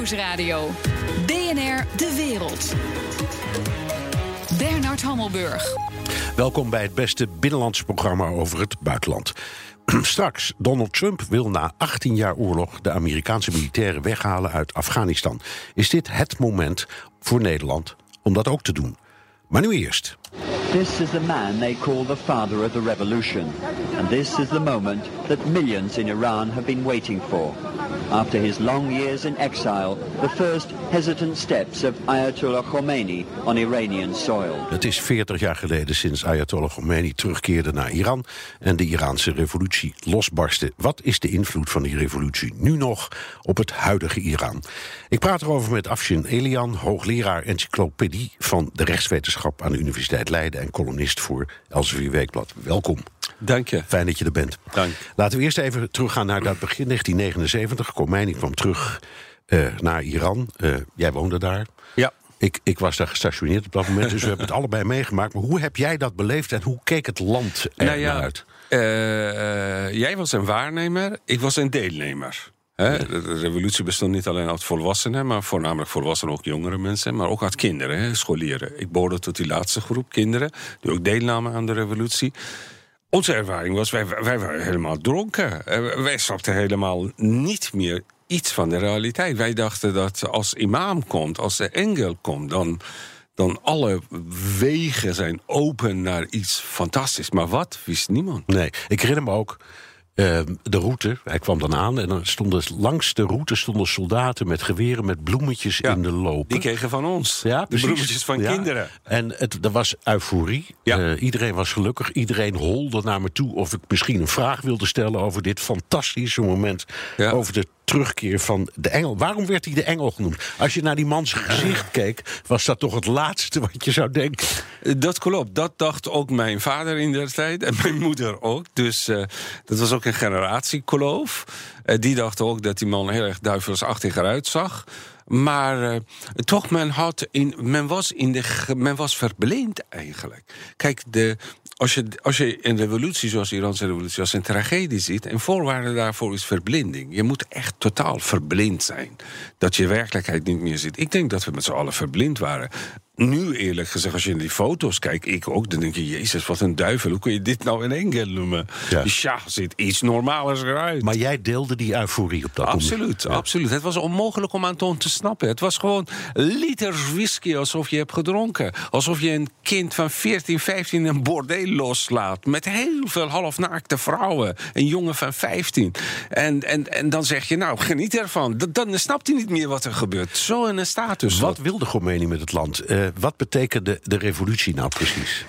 Nieuwsradio. BNR De Wereld. Bernard Hammelburg. Welkom bij het beste binnenlandse programma over het buitenland. Straks, Donald Trump wil na 18 jaar oorlog de Amerikaanse militairen weghalen uit Afghanistan. Is dit het moment voor Nederland om dat ook te doen? Maar nu eerst. This is the man they call the father of the revolution. And this is the moment that millions in Iran have been waiting for. After his long years in exile, the first hesitant steps of Ayatollah Khomeini on Iranian soil. Het is 40 jaar geleden sinds Ayatollah Khomeini terugkeerde naar Iran en de Iraanse revolutie losbarstte. Wat is de invloed van die revolutie nu nog op het huidige Iran? Ik praat erover met Afshin Elian, hoogleraar encyclopedie van de rechtswetenschap aan de Universiteit Leiden en columnist voor Elsevier Weekblad. Welkom. Dank je. Fijn dat je er bent. Dank. Laten we eerst even teruggaan naar dat begin 1979. Khomeini kwam terug uh, naar Iran. Uh, jij woonde daar. Ja. Ik, ik, was daar gestationeerd op dat moment, dus we hebben het allebei meegemaakt. Maar hoe heb jij dat beleefd en hoe keek het land er nou ja, uit? Uh, jij was een waarnemer, ik was een deelnemer. Hè? De revolutie bestond niet alleen uit volwassenen, maar voornamelijk volwassenen, ook jongere mensen, maar ook uit kinderen, hè? scholieren. Ik behoorde tot die laatste groep kinderen, die ook deelnamen aan de revolutie. Onze ervaring was, wij, wij waren helemaal dronken. Wij snapten helemaal niet meer iets van de realiteit. Wij dachten dat als imam komt, als de engel komt, dan, dan alle wegen zijn open naar iets fantastisch. Maar wat, wist niemand. Nee, ik herinner me ook uh, de route. Hij kwam dan aan en dan stonden langs de route stonden soldaten met geweren met bloemetjes Ja, in de lopen. Die kregen van ons. Ja, de bloemetjes van Ja. kinderen. En het, er was euforie. Ja. Eh, iedereen was gelukkig. Iedereen holde naar me toe of ik misschien een vraag wilde stellen over dit fantastische moment. Ja. Over de terugkeer van de engel. Waarom werd hij de engel genoemd? Als je naar die mans gezicht keek, was dat toch het laatste wat je zou denken. Dat klopt. Dat dacht ook mijn vader in der tijd. En mijn moeder ook. Dus eh, dat was ook een generatiekloof. Eh, die dachten ook dat die man heel erg duivelsachtig eruit zag. Maar eh, toch, men, had in, men, was in de, men was verblind eigenlijk. Kijk, de, als, je, als je een revolutie zoals de Iraanse revolutie als een tragedie ziet... en voorwaarde daarvoor is verblinding. Je moet echt totaal verblind zijn. Dat je werkelijkheid niet meer ziet. Ik denk dat we met z'n allen verblind waren. Nu eerlijk gezegd, als je in die foto's kijkt, ik ook, dan denk je, jezus, wat een duivel. Hoe kun je dit nou een engel noemen? Ja. Ja, zit iets normalers eruit. Maar jij deelde die euforie op dat moment. Absoluut, absoluut. Het was onmogelijk om aan Toon te snappen. Het was gewoon liters whisky alsof je hebt gedronken. Alsof je een kind van 14, 15 een bordeel loslaat. Met heel veel halfnaakte vrouwen. Een jongen van 15. En, en, en dan zeg je, nou, geniet ervan. Dan snapt hij niet meer wat er gebeurt. Zo in een status. Wat wilde Khomeini met het land? Eh, wat betekende de revolutie nou precies?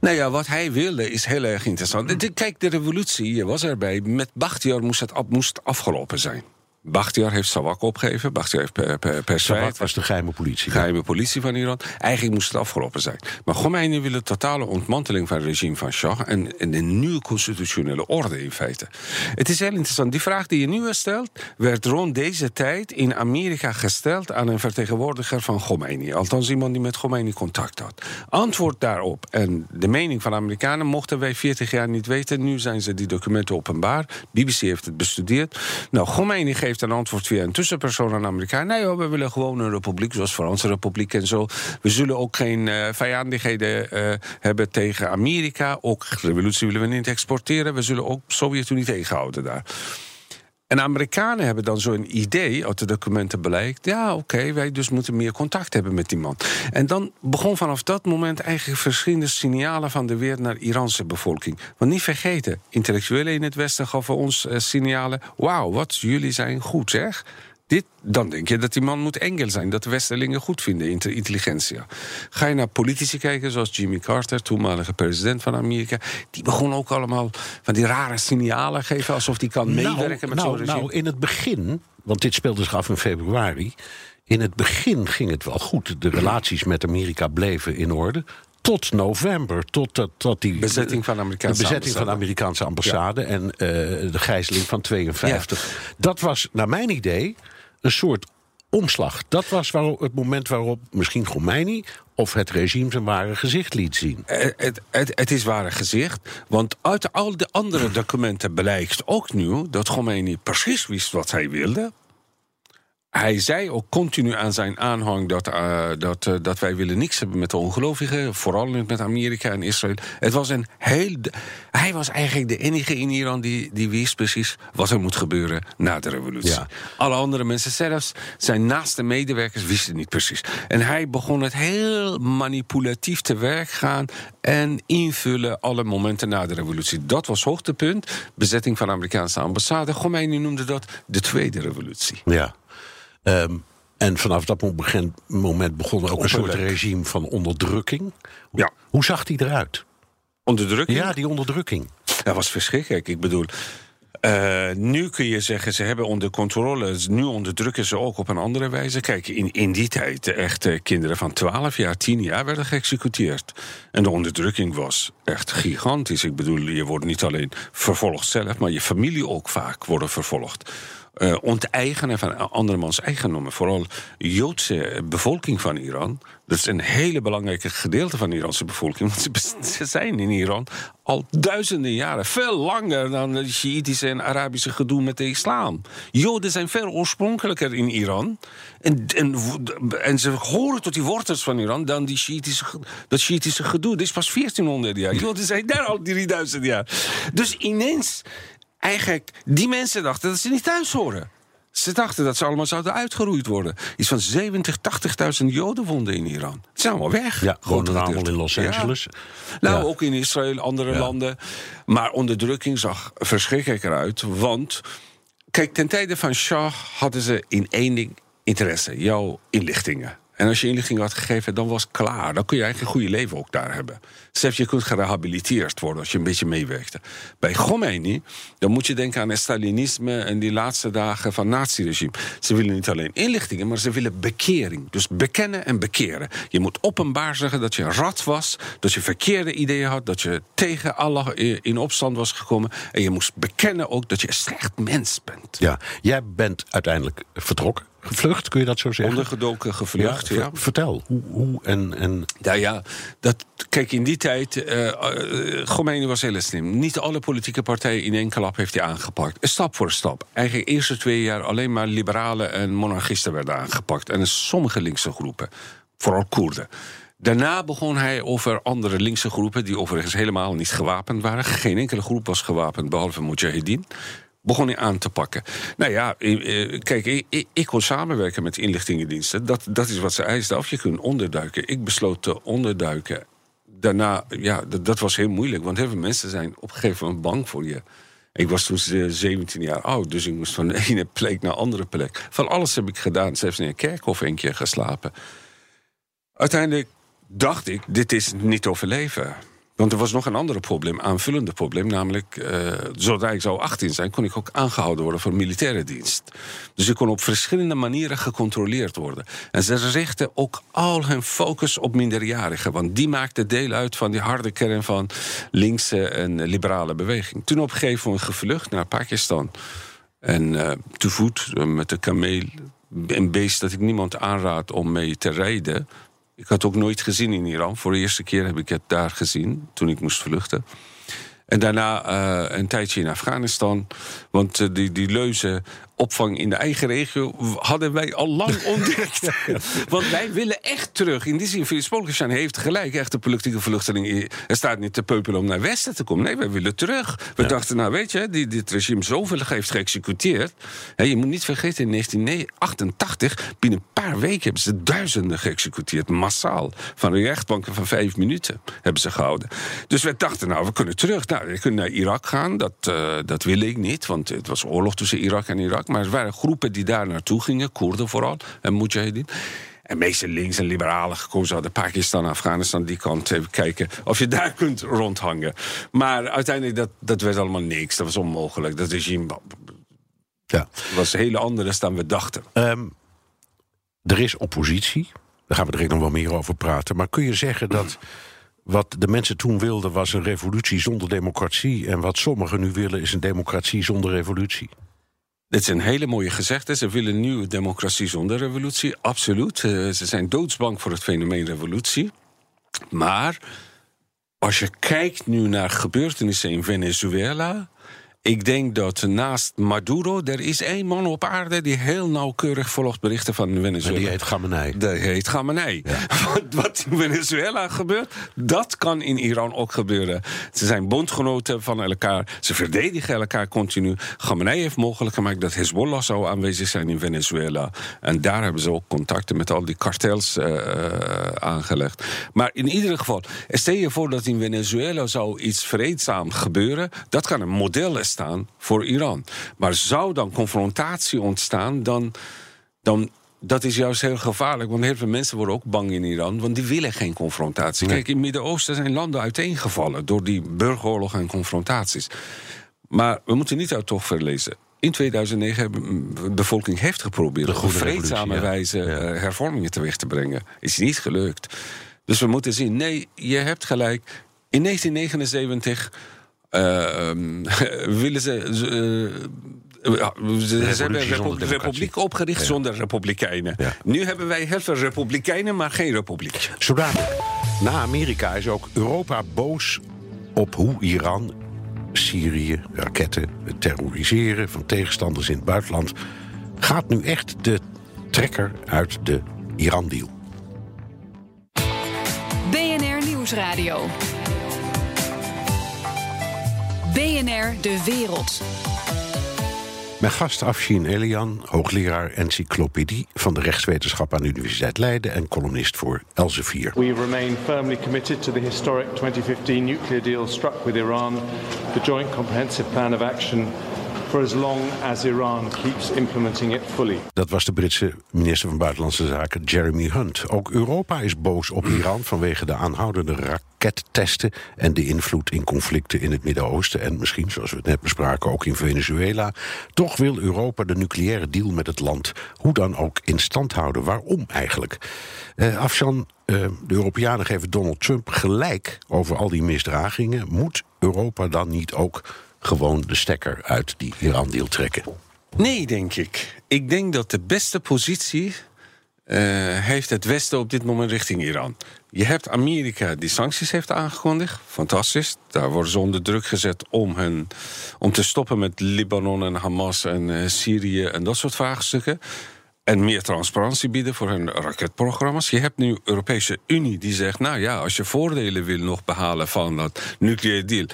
Nou ja, wat hij wilde is heel erg interessant. Kijk, de revolutie was erbij. Met Bakhtiar moest het moest afgelopen zijn. Bakhtiar heeft Sawak opgegeven. Bakhtiar heeft per, per, per Sawak was de geheime politie. geheime politie van Iran. Eigenlijk moest het afgelopen zijn. Maar Khomeini wil een totale ontmanteling van het regime van Shah... en, en een nieuwe constitutionele orde in feite. Het is heel interessant. Die vraag die je nu stelt... werd rond deze tijd in Amerika gesteld... aan een vertegenwoordiger van Khomeini. Althans iemand die met Khomeini contact had. Antwoord daarop en de mening van de Amerikanen... mochten wij 40 jaar niet weten. Nu zijn ze die documenten openbaar. BBC heeft het bestudeerd. Nou, Khomeini geeft een antwoord via een tussenpersoon aan de Amerikanen. Nee, we willen gewoon een republiek, zoals Franse republiek en zo. We zullen ook geen eh, vijandigheden eh, hebben tegen Amerika. Ook revolutie willen we niet exporteren. We zullen ook Sovjet-Unie tegenhouden daar. En Amerikanen hebben dan zo'n idee, uit de documenten blijkt... ja, oké, wij dus moeten meer contact hebben met die man. En dan begon vanaf dat moment eigenlijk verschillende signalen... van de weer naar Iraanse bevolking. Want niet vergeten, intellectuelen in het Westen gaven ons eh, signalen... wauw, wat jullie zijn goed, zeg. Dit, dan denk je dat die man moet engel zijn. Dat de Westerlingen goed vinden, intelligentia. Ga je naar politici kijken, zoals Jimmy Carter... toenmalige president van Amerika... die begon ook allemaal van die rare signalen geven... alsof die kan meewerken met nou, zo'n regime. nou, in het begin, want dit speelde zich af in februari. In het begin ging het wel goed. De relaties met Amerika bleven in orde. Tot november, tot, tot die Bezetting van de Amerikaanse de bezetting van de ambassade. Amerikaanse ambassade en eh, de gijzeling van 52. Dat was, naar mijn idee, een soort omslag. Dat was waarop, het moment waarop misschien Khomeini of het regime zijn ware gezicht liet zien. Eh, Het, het, het is ware gezicht, want uit al de andere documenten blijkt ook nu dat Khomeini precies wist wat hij wilde. Hij zei ook continu aan zijn aanhang dat, uh, dat, uh, dat wij willen niks hebben met de ongelovigen, vooral met Amerika en Israël. Het was een heel. Hij was eigenlijk de enige in Iran die, die wist precies wat er moet gebeuren na de revolutie. Ja. Alle andere mensen, zelfs zijn naaste medewerkers, wisten niet precies. En hij begon het heel manipulatief te werk gaan en invullen alle momenten na de revolutie. Dat was hoogtepunt. Bezetting van de Amerikaanse ambassade. Khomeini noemde dat de tweede revolutie. Ja. Um, en vanaf dat moment begon ook een soort regime van onderdrukking. Ja. Hoe zag die eruit? Onderdrukking? Ja, die onderdrukking. Dat was verschrikkelijk. Ik bedoel, uh, nu kun je zeggen, ze hebben onder controle. Nu onderdrukken ze ook op een andere wijze. Kijk, in, in die tijd, echt kinderen van 12 jaar, 10 jaar werden geëxecuteerd. En de onderdrukking was echt gigantisch. Ik bedoel, je wordt niet alleen vervolgd zelf, maar je familie ook vaak worden vervolgd uh, onteigenen van andermans eigendommen. Vooral Joodse bevolking van Iran. Dat is een hele belangrijke gedeelte van de Iranse bevolking. Want ze zijn in Iran al duizenden jaren. Veel langer dan het Shiïtische en Arabische gedoe met de islam. Joden zijn veel oorspronkelijker in Iran. En, en, en ze horen tot die wortels van Iran dan die Shiïtische, dat Shiïtische gedoe. Dit is pas 1400 jaar. Joden zijn daar al 3000 jaar. Dus ineens eigenlijk, die mensen dachten dat ze niet thuis horen. Ze dachten dat ze allemaal zouden uitgeroeid worden. Iets van 70, 80.000 Joden woonden in Iran. Ze zijn allemaal weg. Ja, gewoon allemaal in Los Angeles. Nou, ook in Israël, andere landen. Maar onderdrukking zag verschrikkelijk eruit. Want, kijk, ten tijde van Shah hadden ze in één ding interesse: jouw inlichtingen. En als je inlichting had gegeven, dan was het klaar. Dan kun je eigenlijk een goede leven ook daar hebben. Zelfs je kunt gerehabiliteerd worden als je een beetje meewerkte. Bij Khomeini, dan moet je denken aan het Stalinisme en die laatste dagen van naziregime. Ze willen niet alleen inlichtingen, maar ze willen bekering. Dus bekennen en bekeren. Je moet openbaar zeggen dat je een rat was, dat je verkeerde ideeën had, dat je tegen Allah in opstand was gekomen. En je moest bekennen ook dat je een slecht mens bent. Ja, jij bent uiteindelijk vertrokken gevlucht, kun je dat zo zeggen? Ondergedoken, gevlucht, ja. Vertel, hoe, hoe en, en... Nou ja, dat, kijk, in die tijd... Uh, Khomeini was heel slim. Niet alle politieke partijen in één klap heeft hij aangepakt. Stap voor stap. Eigenlijk de eerste twee jaar alleen maar liberalen en monarchisten werden aangepakt. En sommige linkse groepen, vooral Koerden. Daarna begon hij over andere linkse groepen... die overigens helemaal niet gewapend waren. Geen enkele groep was gewapend, behalve Mujahideen begon hij aan te pakken. Nou ja, kijk, ik, ik, kon samenwerken met inlichtingendiensten. Dat, dat is wat ze eisten af. Je kunt onderduiken. Ik besloot te onderduiken. Daarna, ja, dat, was heel moeilijk. Want heel veel mensen zijn op een gegeven moment bang voor je. Ik was toen 17 jaar oud, dus ik moest van de ene plek naar de andere plek. Van alles heb ik gedaan, zelfs in een kerkhof een keer geslapen. Uiteindelijk dacht ik, dit is niet overleven. Want er was nog een ander probleem, aanvullende probleem. Namelijk, uh, zodra ik zou 18 zijn, kon ik ook aangehouden worden voor militaire dienst. Dus ik kon op verschillende manieren gecontroleerd worden. En ze richten ook al hun focus op minderjarigen. Want die maakten deel uit van die harde kern van linkse en liberale beweging. Toen op een gegeven moment gevlucht naar Pakistan. En uh, te voet, uh, met de kameel. Een beest dat ik niemand aanraad om mee te rijden. Ik had ook nooit gezien in Iran. Voor de eerste keer heb ik het daar gezien, toen ik moest vluchten. En daarna uh, een tijdje in Afghanistan. Want uh, die, die leuze opvang in de eigen regio hadden wij al lang ontdekt. Want wij willen echt terug. In die zin, Polkestein heeft gelijk. Echte politieke vluchteling. Er staat niet te peupelen om naar Westen te komen. Nee, wij willen terug. We dachten, nou weet je, die, dit regime zoveel heeft geëxecuteerd. Je moet niet vergeten, in 1988, binnen een paar weken hebben ze duizenden geëxecuteerd. Massaal. Van de rechtbanken van vijf minuten hebben ze gehouden. Dus we dachten, nou, we kunnen terug. Nou, we kunnen naar Irak gaan. Dat, uh, dat wil ik niet, want het was oorlog tussen Irak en Irak. Maar er waren groepen die daar naartoe gingen, Koerden vooral, en Mujahideen. En meeste links en liberalen gekozen hadden Pakistan, Afghanistan, die kant even kijken of je daar kunt rondhangen. Maar uiteindelijk, dat, dat werd allemaal niks. Dat was onmogelijk. Dat regime ja. was hele andere dan we dachten. Um, er is oppositie. Daar gaan we direct nog wel meer over praten. Maar kun je zeggen dat wat de mensen toen wilden was een revolutie zonder democratie. En wat sommigen nu willen is een democratie zonder revolutie? Dit een hele mooie gezegde. Ze willen nieuwe democratie zonder revolutie. Absoluut. Eh, ze zijn doodsbang voor het fenomeen revolutie. Maar als je kijkt nu naar gebeurtenissen in Venezuela Ik denk dat naast Maduro, er is één man op aarde die heel nauwkeurig volgt berichten van Venezuela. En die heet Gamenei. Die heet Gamenei. Wat, wat in Venezuela gebeurt, dat kan in Iran ook gebeuren. Ze zijn bondgenoten van elkaar, ze verdedigen elkaar continu. Gamenei heeft mogelijk gemaakt dat Hezbollah zou aanwezig zijn in Venezuela. En daar hebben ze ook contacten met al die kartels uh, aangelegd. Maar in ieder geval, stel je voor dat in Venezuela zou iets vreedzaam gebeuren, dat kan een model staan voor Iran. Maar zou dan confrontatie ontstaan, dan, dan dat is juist heel gevaarlijk. Want heel veel mensen worden ook bang in Iran. Want die willen geen confrontatie. Kijk, in het Midden-Oosten zijn landen uiteengevallen. door die burgeroorlog en confrontaties. Maar we moeten niet uit toch verlezen. In 2009 hebben de bevolking heeft geprobeerd op vreedzame wijze ja. hervormingen teweeg te brengen. Is niet gelukt. Dus we moeten zien, nee, je hebt gelijk. In 1979 uh, willen ze. Uh, ze, ze hebben een republiek opgericht ja. zonder republikeinen. Ja. Nu hebben wij heel veel republikeinen, maar geen republiek. Zodra na Amerika is ook Europa boos op hoe Iran Syrië, raketten, het terroriseren van tegenstanders in het buitenland. Gaat nu echt de trekker uit de Iran-deal? BNR Nieuwsradio. BNR De Wereld. Mijn gast Afshin Elian, hoogleraar encyclopedie van de rechtswetenschap aan de Universiteit Leiden en columnist voor Elsevier. We remain firmly committed to the historic 2015 nuclear deal struck with Iran, the Joint Comprehensive Plan of Action for as long as Iran keeps implementing it fully. Dat was de Britse minister van Buitenlandse Zaken Jeremy Hunt. Ook Europa is boos op Iran vanwege de aanhoudende rakettesten en de invloed in conflicten in het Midden-Oosten en misschien, zoals we het net bespraken, ook in Venezuela. Toch wil Europa de nucleaire deal met het land hoe dan ook in stand houden. Waarom eigenlijk? Uh, Afshan, uh, de Europeanen geven Donald Trump gelijk over al die misdragingen. Moet Europa dan niet ook gewoon de stekker uit die Iran-deal trekken? Nee, denk ik. Ik denk dat de beste positie uh, heeft het Westen op dit moment richting Iran. Je hebt Amerika die sancties heeft aangekondigd. Fantastisch. Daar worden ze onder druk gezet om, hun, om te stoppen met Libanon en Hamas en uh, Syrië en dat soort vraagstukken. En meer transparantie bieden voor hun raketprogramma's. Je hebt nu Europese Unie die zegt: Nou ja, als je voordelen wil nog behalen van dat nucleaire deal.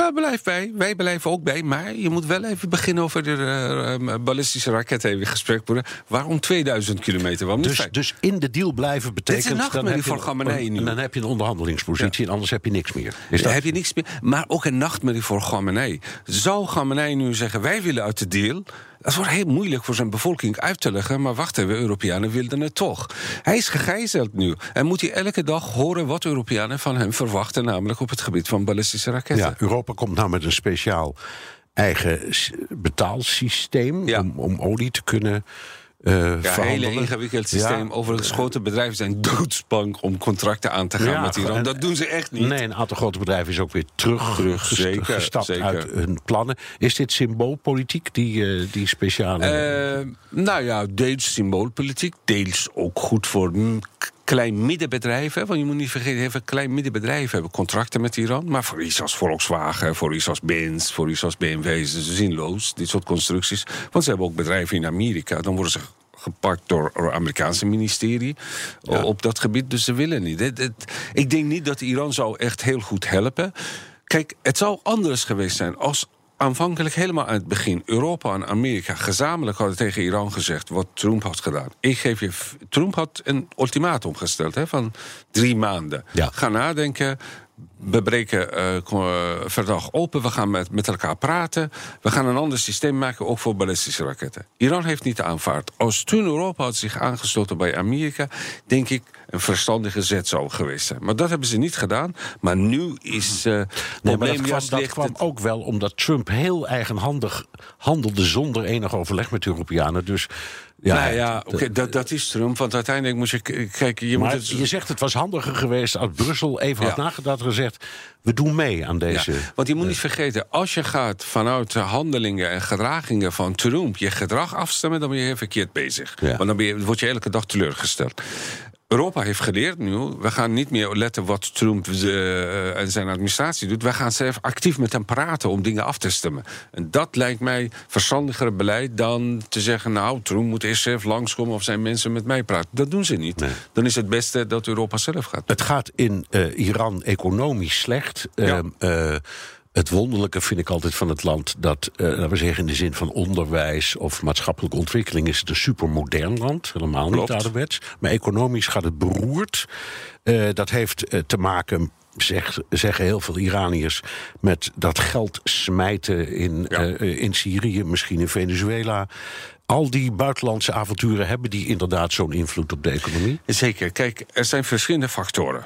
Ja, blijf bij. Wij blijven ook bij. Maar je moet wel even beginnen over de uh, ballistische raket even gesprek worden. Waarom 2000 kilometer? Waarom dus, dus in de deal blijven betekent... Dit is een nachtmerrie voor Khamenei nu. Dan heb je een onderhandelingspositie ja. en anders heb je niks meer. Is dan heb je niks meer. Maar ook een nachtmerrie voor Khamenei. Zou Khamenei nu zeggen, wij willen uit de deal... Dat wordt heel moeilijk voor zijn bevolking uit te leggen. Maar wacht even, Europeanen wilden het toch. Hij is gegijzeld nu. En moet hij elke dag horen wat Europeanen van hem verwachten. Namelijk op het gebied van ballistische raketten. Ja, Europa komt nou met een speciaal eigen betaalsysteem. Ja. Om, om olie te kunnen ja, een hele ingewikkeld systeem. Ja. Overigens, grote bedrijven zijn doodsbang om contracten aan te gaan ja, met Iran. Dat doen ze echt niet. Nee, een aantal grote bedrijven is ook weer terug, terug zeker, gestapt zeker. uit hun plannen. Is dit symboolpolitiek, die, uh, die speciale... Uh, nou ja, deels symboolpolitiek. Deels ook goed voor klein middenbedrijven. Want je moet niet vergeten, veel klein middenbedrijven hebben contracten met Iran. Maar voor iets als Volkswagen, voor iets als Benz, voor iets als BMW is het zinloos, dit soort constructies. Want ze hebben ook bedrijven in Amerika. Dan worden ze gepakt door het Amerikaanse ministerie ja. op dat gebied. Dus ze willen niet. Het, het, ik denk niet dat Iran zou echt heel goed helpen. Kijk, het zou anders geweest zijn als aanvankelijk helemaal aan het begin Europa en Amerika gezamenlijk hadden tegen Iran gezegd wat Trump had gedaan. Ik geef je. Trump had een ultimatum gesteld hè, van drie maanden. Ja. Ga nadenken. We breken uh, verdrag open, we gaan met, met elkaar praten. We gaan een ander systeem maken, ook voor ballistische raketten. Iran heeft niet aanvaard. Als toen Europa had zich aangesloten bij Amerika, denk ik een verstandige zet zou geweest zijn. Maar dat hebben ze niet gedaan. Maar nu is uh, nee, maar dat kwam, dat kwam ook wel omdat Trump heel eigenhandig handelde zonder enig overleg met de Europeanen. Dus ja, nou ja, okay, dat, dat is Trump. Want uiteindelijk moest je kijken. Je, maar moet het... je zegt het was handiger geweest als Brussel even ja. had nagedacht en gezegd: we doen mee aan deze. Ja, want je moet niet vergeten, als je gaat vanuit de handelingen en gedragingen van Trump je gedrag afstemmen, dan ben je heel verkeerd bezig. Want dan ben je, word je elke dag teleurgesteld. Europa heeft geleerd nu, we gaan niet meer letten wat Trump uh, en zijn administratie doet. We gaan zelf actief met hem praten om dingen af te stemmen. En dat lijkt mij verstandiger beleid dan te zeggen... nou, Trump moet eerst zelf langskomen of zijn mensen met mij praten. Dat doen ze niet. Dan is het beste dat Europa zelf gaat. Het gaat in uh, Iran economisch slecht. Ja. Uh, het wonderlijke vind ik altijd van het land dat, uh, laten we zeggen, in de zin van onderwijs of maatschappelijke ontwikkeling is het een supermodern land. Helemaal Klopt. niet ouderwets. Maar economisch gaat het beroerd. Uh, dat heeft uh, te maken. Zeg, zeggen heel veel Iraniërs met dat geld smijten in, Ja. in Syrië, misschien in Venezuela. Al die buitenlandse avonturen hebben die inderdaad zo'n invloed op de economie? Zeker. Kijk, er zijn verschillende factoren.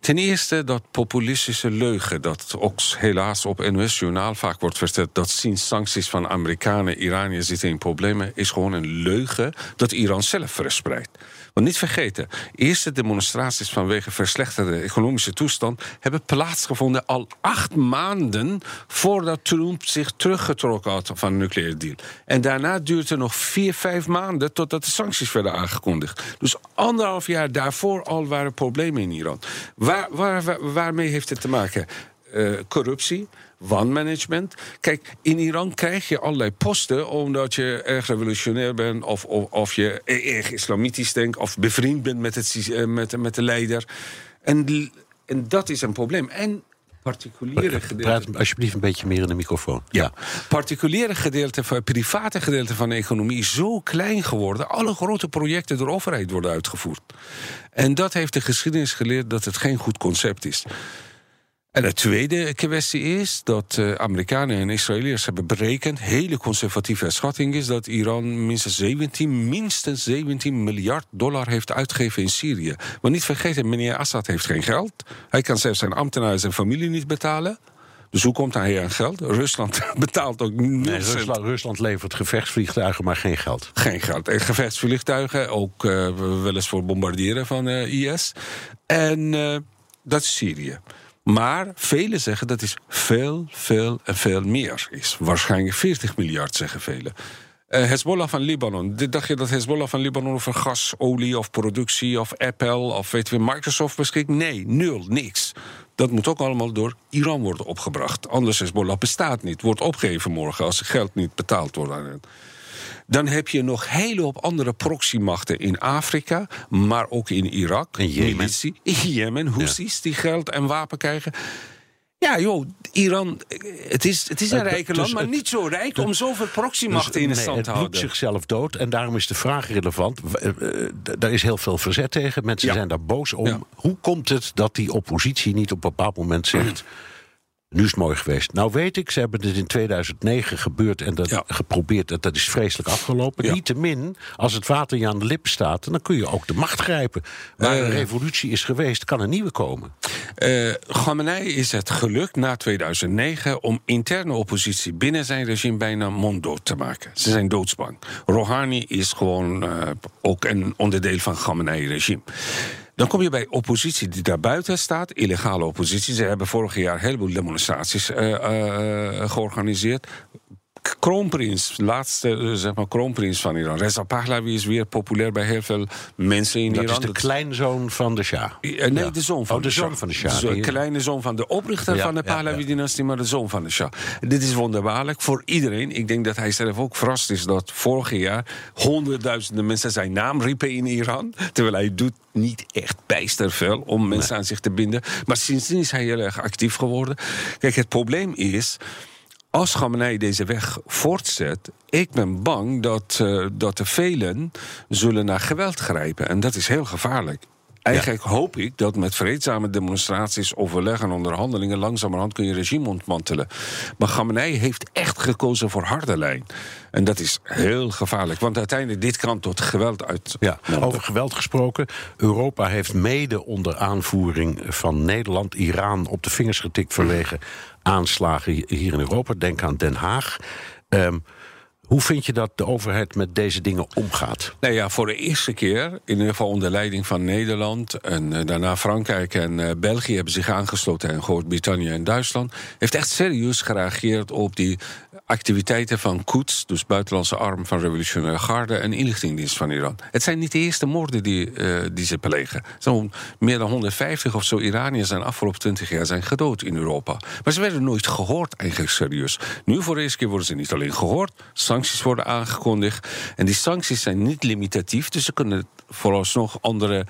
Ten eerste dat populistische leugen, dat ook helaas op NOS-journaal vaak wordt verteld, dat sinds sancties van Amerikanen Iranië zitten in problemen, is gewoon een leugen dat Iran zelf verspreidt. Want niet vergeten, eerste demonstraties vanwege verslechterde economische toestand hebben plaatsgevonden al acht maanden voordat Trump zich teruggetrokken had van een nucleaire deal. En daarna duurde nog vier, vijf maanden totdat de sancties werden aangekondigd. Dus anderhalf jaar daarvoor al waren problemen in Iran. Waar, waar, waar, waarmee heeft het te maken? Uh, corruptie, wanmanagement. Kijk, in Iran krijg je allerlei posten omdat je erg revolutionair bent, of, of, of je erg islamitisch denkt, of bevriend bent met, het, uh, met, met de leider. En, en dat is een probleem. En particuliere gedeelten. Praat alsjeblieft een beetje meer in de microfoon. Ja, particuliere gedeelte, van, private gedeelte van de economie is zo klein geworden. Alle grote projecten door overheid worden uitgevoerd. En dat heeft de geschiedenis geleerd dat het geen goed concept is. En de tweede kwestie is dat uh, Amerikanen en Israëliërs hebben berekend, hele conservatieve schatting is dat Iran minstens 17, minstens 17 miljard dollar heeft uitgegeven in Syrië. Maar niet vergeten, meneer Assad heeft geen geld. Hij kan zelfs zijn ambtenaren en zijn familie niet betalen. Dus hoe komt hij aan geld? Rusland betaalt ook niet. Nee, Rusland, Rusland, levert gevechtsvliegtuigen, maar geen geld. Geen geld. En gevechtsvliegtuigen, ook uh, wel eens voor bombarderen van uh, IS. En dat is Syrië. Maar velen zeggen dat is veel, veel en veel meer is. Waarschijnlijk 40 miljard, zeggen velen. Uh, Hezbollah van Libanon. Dacht je dat Hezbollah van Libanon over gas, olie of productie of Apple of weet je, Microsoft beschikt? Nee, nul, niks. Dat moet ook allemaal door Iran worden opgebracht. Anders Hezbollah bestaat niet. Wordt opgegeven morgen als geld niet betaald wordt aan hen. Dan heb je nog hele hoop andere proxymachten in Afrika, maar ook in Irak. In Jemen. Militie, in Jemen, Houthis ja. die geld en wapen krijgen. Ja, joh, Iran, het is, het is een rijke land, dus maar het, niet zo rijk om zoveel proxymachten dus, in de stand te houden. Het zichzelf dood en daarom is de vraag relevant. Daar is heel veel verzet tegen, mensen ja. zijn daar boos om. Ja. Hoe komt het dat die oppositie niet op een bepaald moment zegt... Nu is het mooi geweest. Nou weet ik, ze hebben dit in 2009 gebeurd en dat ja. geprobeerd. Dat, dat is vreselijk afgelopen. Ja. Niettemin, als het water je aan de lippen staat, dan kun je ook de macht grijpen. Waar uh, een revolutie is geweest, kan er nieuwe komen. Uh, Khamenei is het gelukt na 2009 om interne oppositie binnen zijn regime bijna monddood te maken. Ze zijn doodsbang. Rouhani is gewoon uh, ook een onderdeel van Khamenei-regime. Dan kom je bij oppositie die daar buiten staat, illegale oppositie. Ze hebben vorig jaar een heleboel demonstraties uh, uh, georganiseerd. Kroonprins, laatste uh, zeg maar kroonprins van Iran. Reza Pahlavi is weer populair bij heel veel mensen in dat Iran. Dat is de kleinzoon van de Shah. nee, ja. de zoon van oh, de, de zoon Shah. van de Shah. De kleine zoon van de oprichter ja, van de Pahlavi-dynastie, maar de zoon van de Shah. Dit is wonderbaarlijk voor iedereen. Ik denk dat hij zelf ook verrast is dat vorig jaar honderdduizenden mensen zijn naam riepen in Iran. Terwijl hij doet niet echt bijster veel om mensen nee. aan zich te binden. Maar sindsdien is hij heel erg actief geworden. Kijk, het probleem is als Khamenei deze weg voortzet, ik ben bang dat, uh, dat de velen zullen naar geweld grijpen. En dat is heel gevaarlijk. Eigenlijk ja. hoop ik dat met vreedzame demonstraties, overleggen en onderhandelingen langzamerhand kun je regime ontmantelen. Maar Khamenei heeft echt gekozen voor harde lijn. En dat is heel gevaarlijk, want uiteindelijk dit kan tot geweld uit. Ja, over geweld gesproken. Europa heeft mede onder aanvoering van Nederland Iran op de vingers getikt vanwege aanslagen hier in Europa. Denk aan Den Haag. Um, hoe vind je dat de overheid met deze dingen omgaat? Nou ja, voor de eerste keer, in ieder geval onder leiding van Nederland... en uh, daarna Frankrijk en uh, België hebben zich aangesloten... en Groot-Brittannië en Duitsland... heeft echt serieus gereageerd op die activiteiten van Quds, dus buitenlandse arm van revolutionaire garde en inlichtingendienst van Iran. Het zijn niet de eerste moorden die, uh, die ze plegen. Zo'n meer dan 150 of zo Iraniërs zijn afgelopen 20 jaar zijn gedood in Europa. Maar ze werden nooit gehoord, eigenlijk serieus. Nu voor de eerste keer worden ze niet alleen gehoord, sancties worden aangekondigd. En die sancties zijn niet limitatief, dus ze kunnen vooralsnog andere,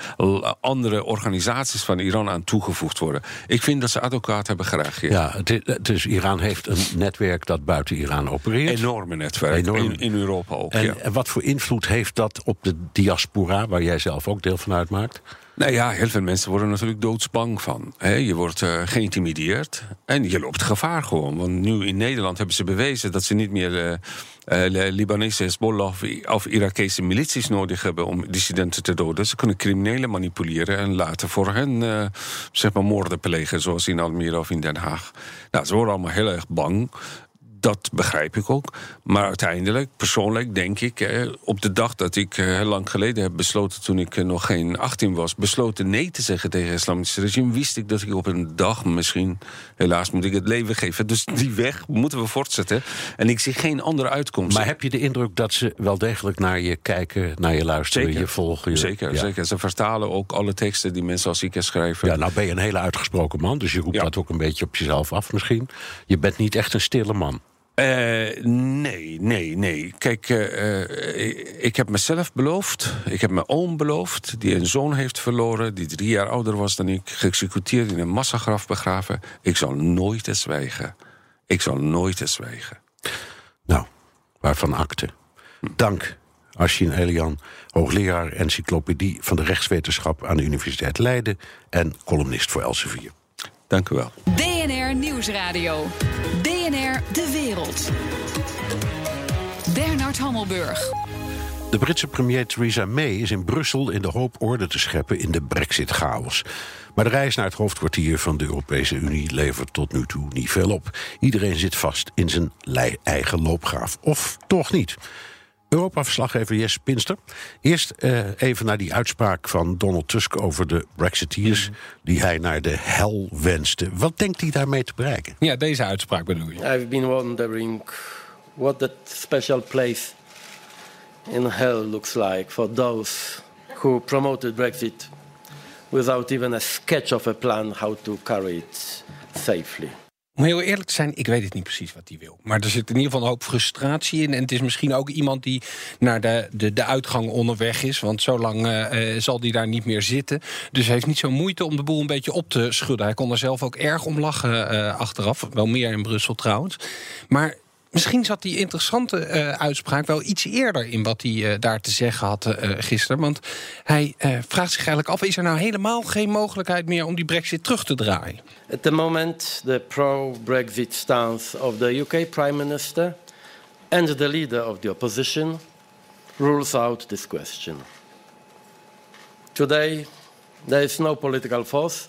andere organisaties van Iran aan toegevoegd worden. Ik vind dat ze advocaat hebben gereageerd. Ja, dus Iran heeft een netwerk dat buiten Iran opereert. Enorme netwerk, In, in, Europa ook. En, ja. en wat voor invloed heeft dat op de diaspora, waar jij zelf ook deel van uitmaakt? Nou ja, heel veel mensen worden natuurlijk doodsbang van. je wordt uh, geïntimideerd en je loopt gevaar gewoon. Want nu in Nederland hebben ze bewezen dat ze niet meer uh, uh, Libanese Hezbollah of, of Irakese milities nodig hebben om dissidenten te doden. Ze kunnen criminelen manipuleren en laten voor hen zeg maar moorden plegen, zoals in Almere of in Den Haag. Nou, ze worden allemaal heel erg bang dat begrijp ik ook. Maar uiteindelijk, persoonlijk, denk ik, op de dag dat ik eh, heel lang geleden heb besloten, toen ik eh, nog geen 18 was, besloten nee te zeggen tegen het islamitische regime, wist ik dat ik op een dag misschien, helaas moet ik het leven geven. Dus die weg moeten we voortzetten. En ik zie geen andere uitkomst. Maar heb je de indruk dat ze wel degelijk naar je kijken, naar je luisteren, zeker. je volgen? Je... Zeker, zeker. Ze vertalen ook alle teksten die mensen als ik schrijven. Ja, nou ben je een hele uitgesproken man, dus je roept Ja. dat ook een beetje op jezelf af misschien. Je bent niet echt een stille man. Eh, nee, nee, nee. Kijk, eh, eh, ik heb mezelf beloofd. Ik heb mijn oom beloofd, die een zoon heeft verloren, die drie jaar ouder was dan ik, geëxecuteerd in een massagraf begraven. Ik zal nooit eens zwijgen. Ik zal nooit eens zwijgen. Nou, waarvan akte. Dank, Ashin Elian, hoogleraar encyclopedie van de rechtswetenschap aan de Universiteit Leiden en columnist voor Elsevier. Dank u wel. BNR Nieuwsradio. BNR De Wereld. Bernard Hammelburg. De Britse premier Theresa May is in Brussel in de hoop orde te scheppen in de brexit-chaos. Maar de reis naar het hoofdkwartier van de Europese Unie levert tot nu toe niet veel op. Iedereen zit vast in zijn eigen loopgraaf. Of toch niet. Europa-verslaggever Jesse Pinster. Eerst eh, even naar die uitspraak van Donald Tusk over de Brexiteers... die hij naar de hel wenste. Wat denkt hij daarmee te bereiken? Ja, deze uitspraak bedoel je. I've been wondering what that special place in hell looks like for those who promoted Brexit without even a sketch of a plan how to carry it safely. Om heel eerlijk te zijn, ik weet het niet precies wat hij wil. Maar er zit in ieder geval een hoop frustratie in. En het is misschien ook iemand die naar de, de, de uitgang onderweg is. Want zo lang eh, eh, zal hij daar niet meer zitten. Dus hij heeft niet zo moeite om de boel een beetje op te schudden. Hij kon er zelf ook erg om lachen eh, achteraf. Wel meer in Brussel trouwens. Maar Misschien zat die interessante eh, uitspraak wel iets eerder in wat hij eh, daar te zeggen had eh, gisteren. Want hij vraagt zich eigenlijk af: is er nou helemaal geen mogelijkheid meer om die Brexit terug te draaien? At the moment, the pro-Brexit stance of the UK Prime Minister and the leader of the opposition rules out this question. Today, there is no political force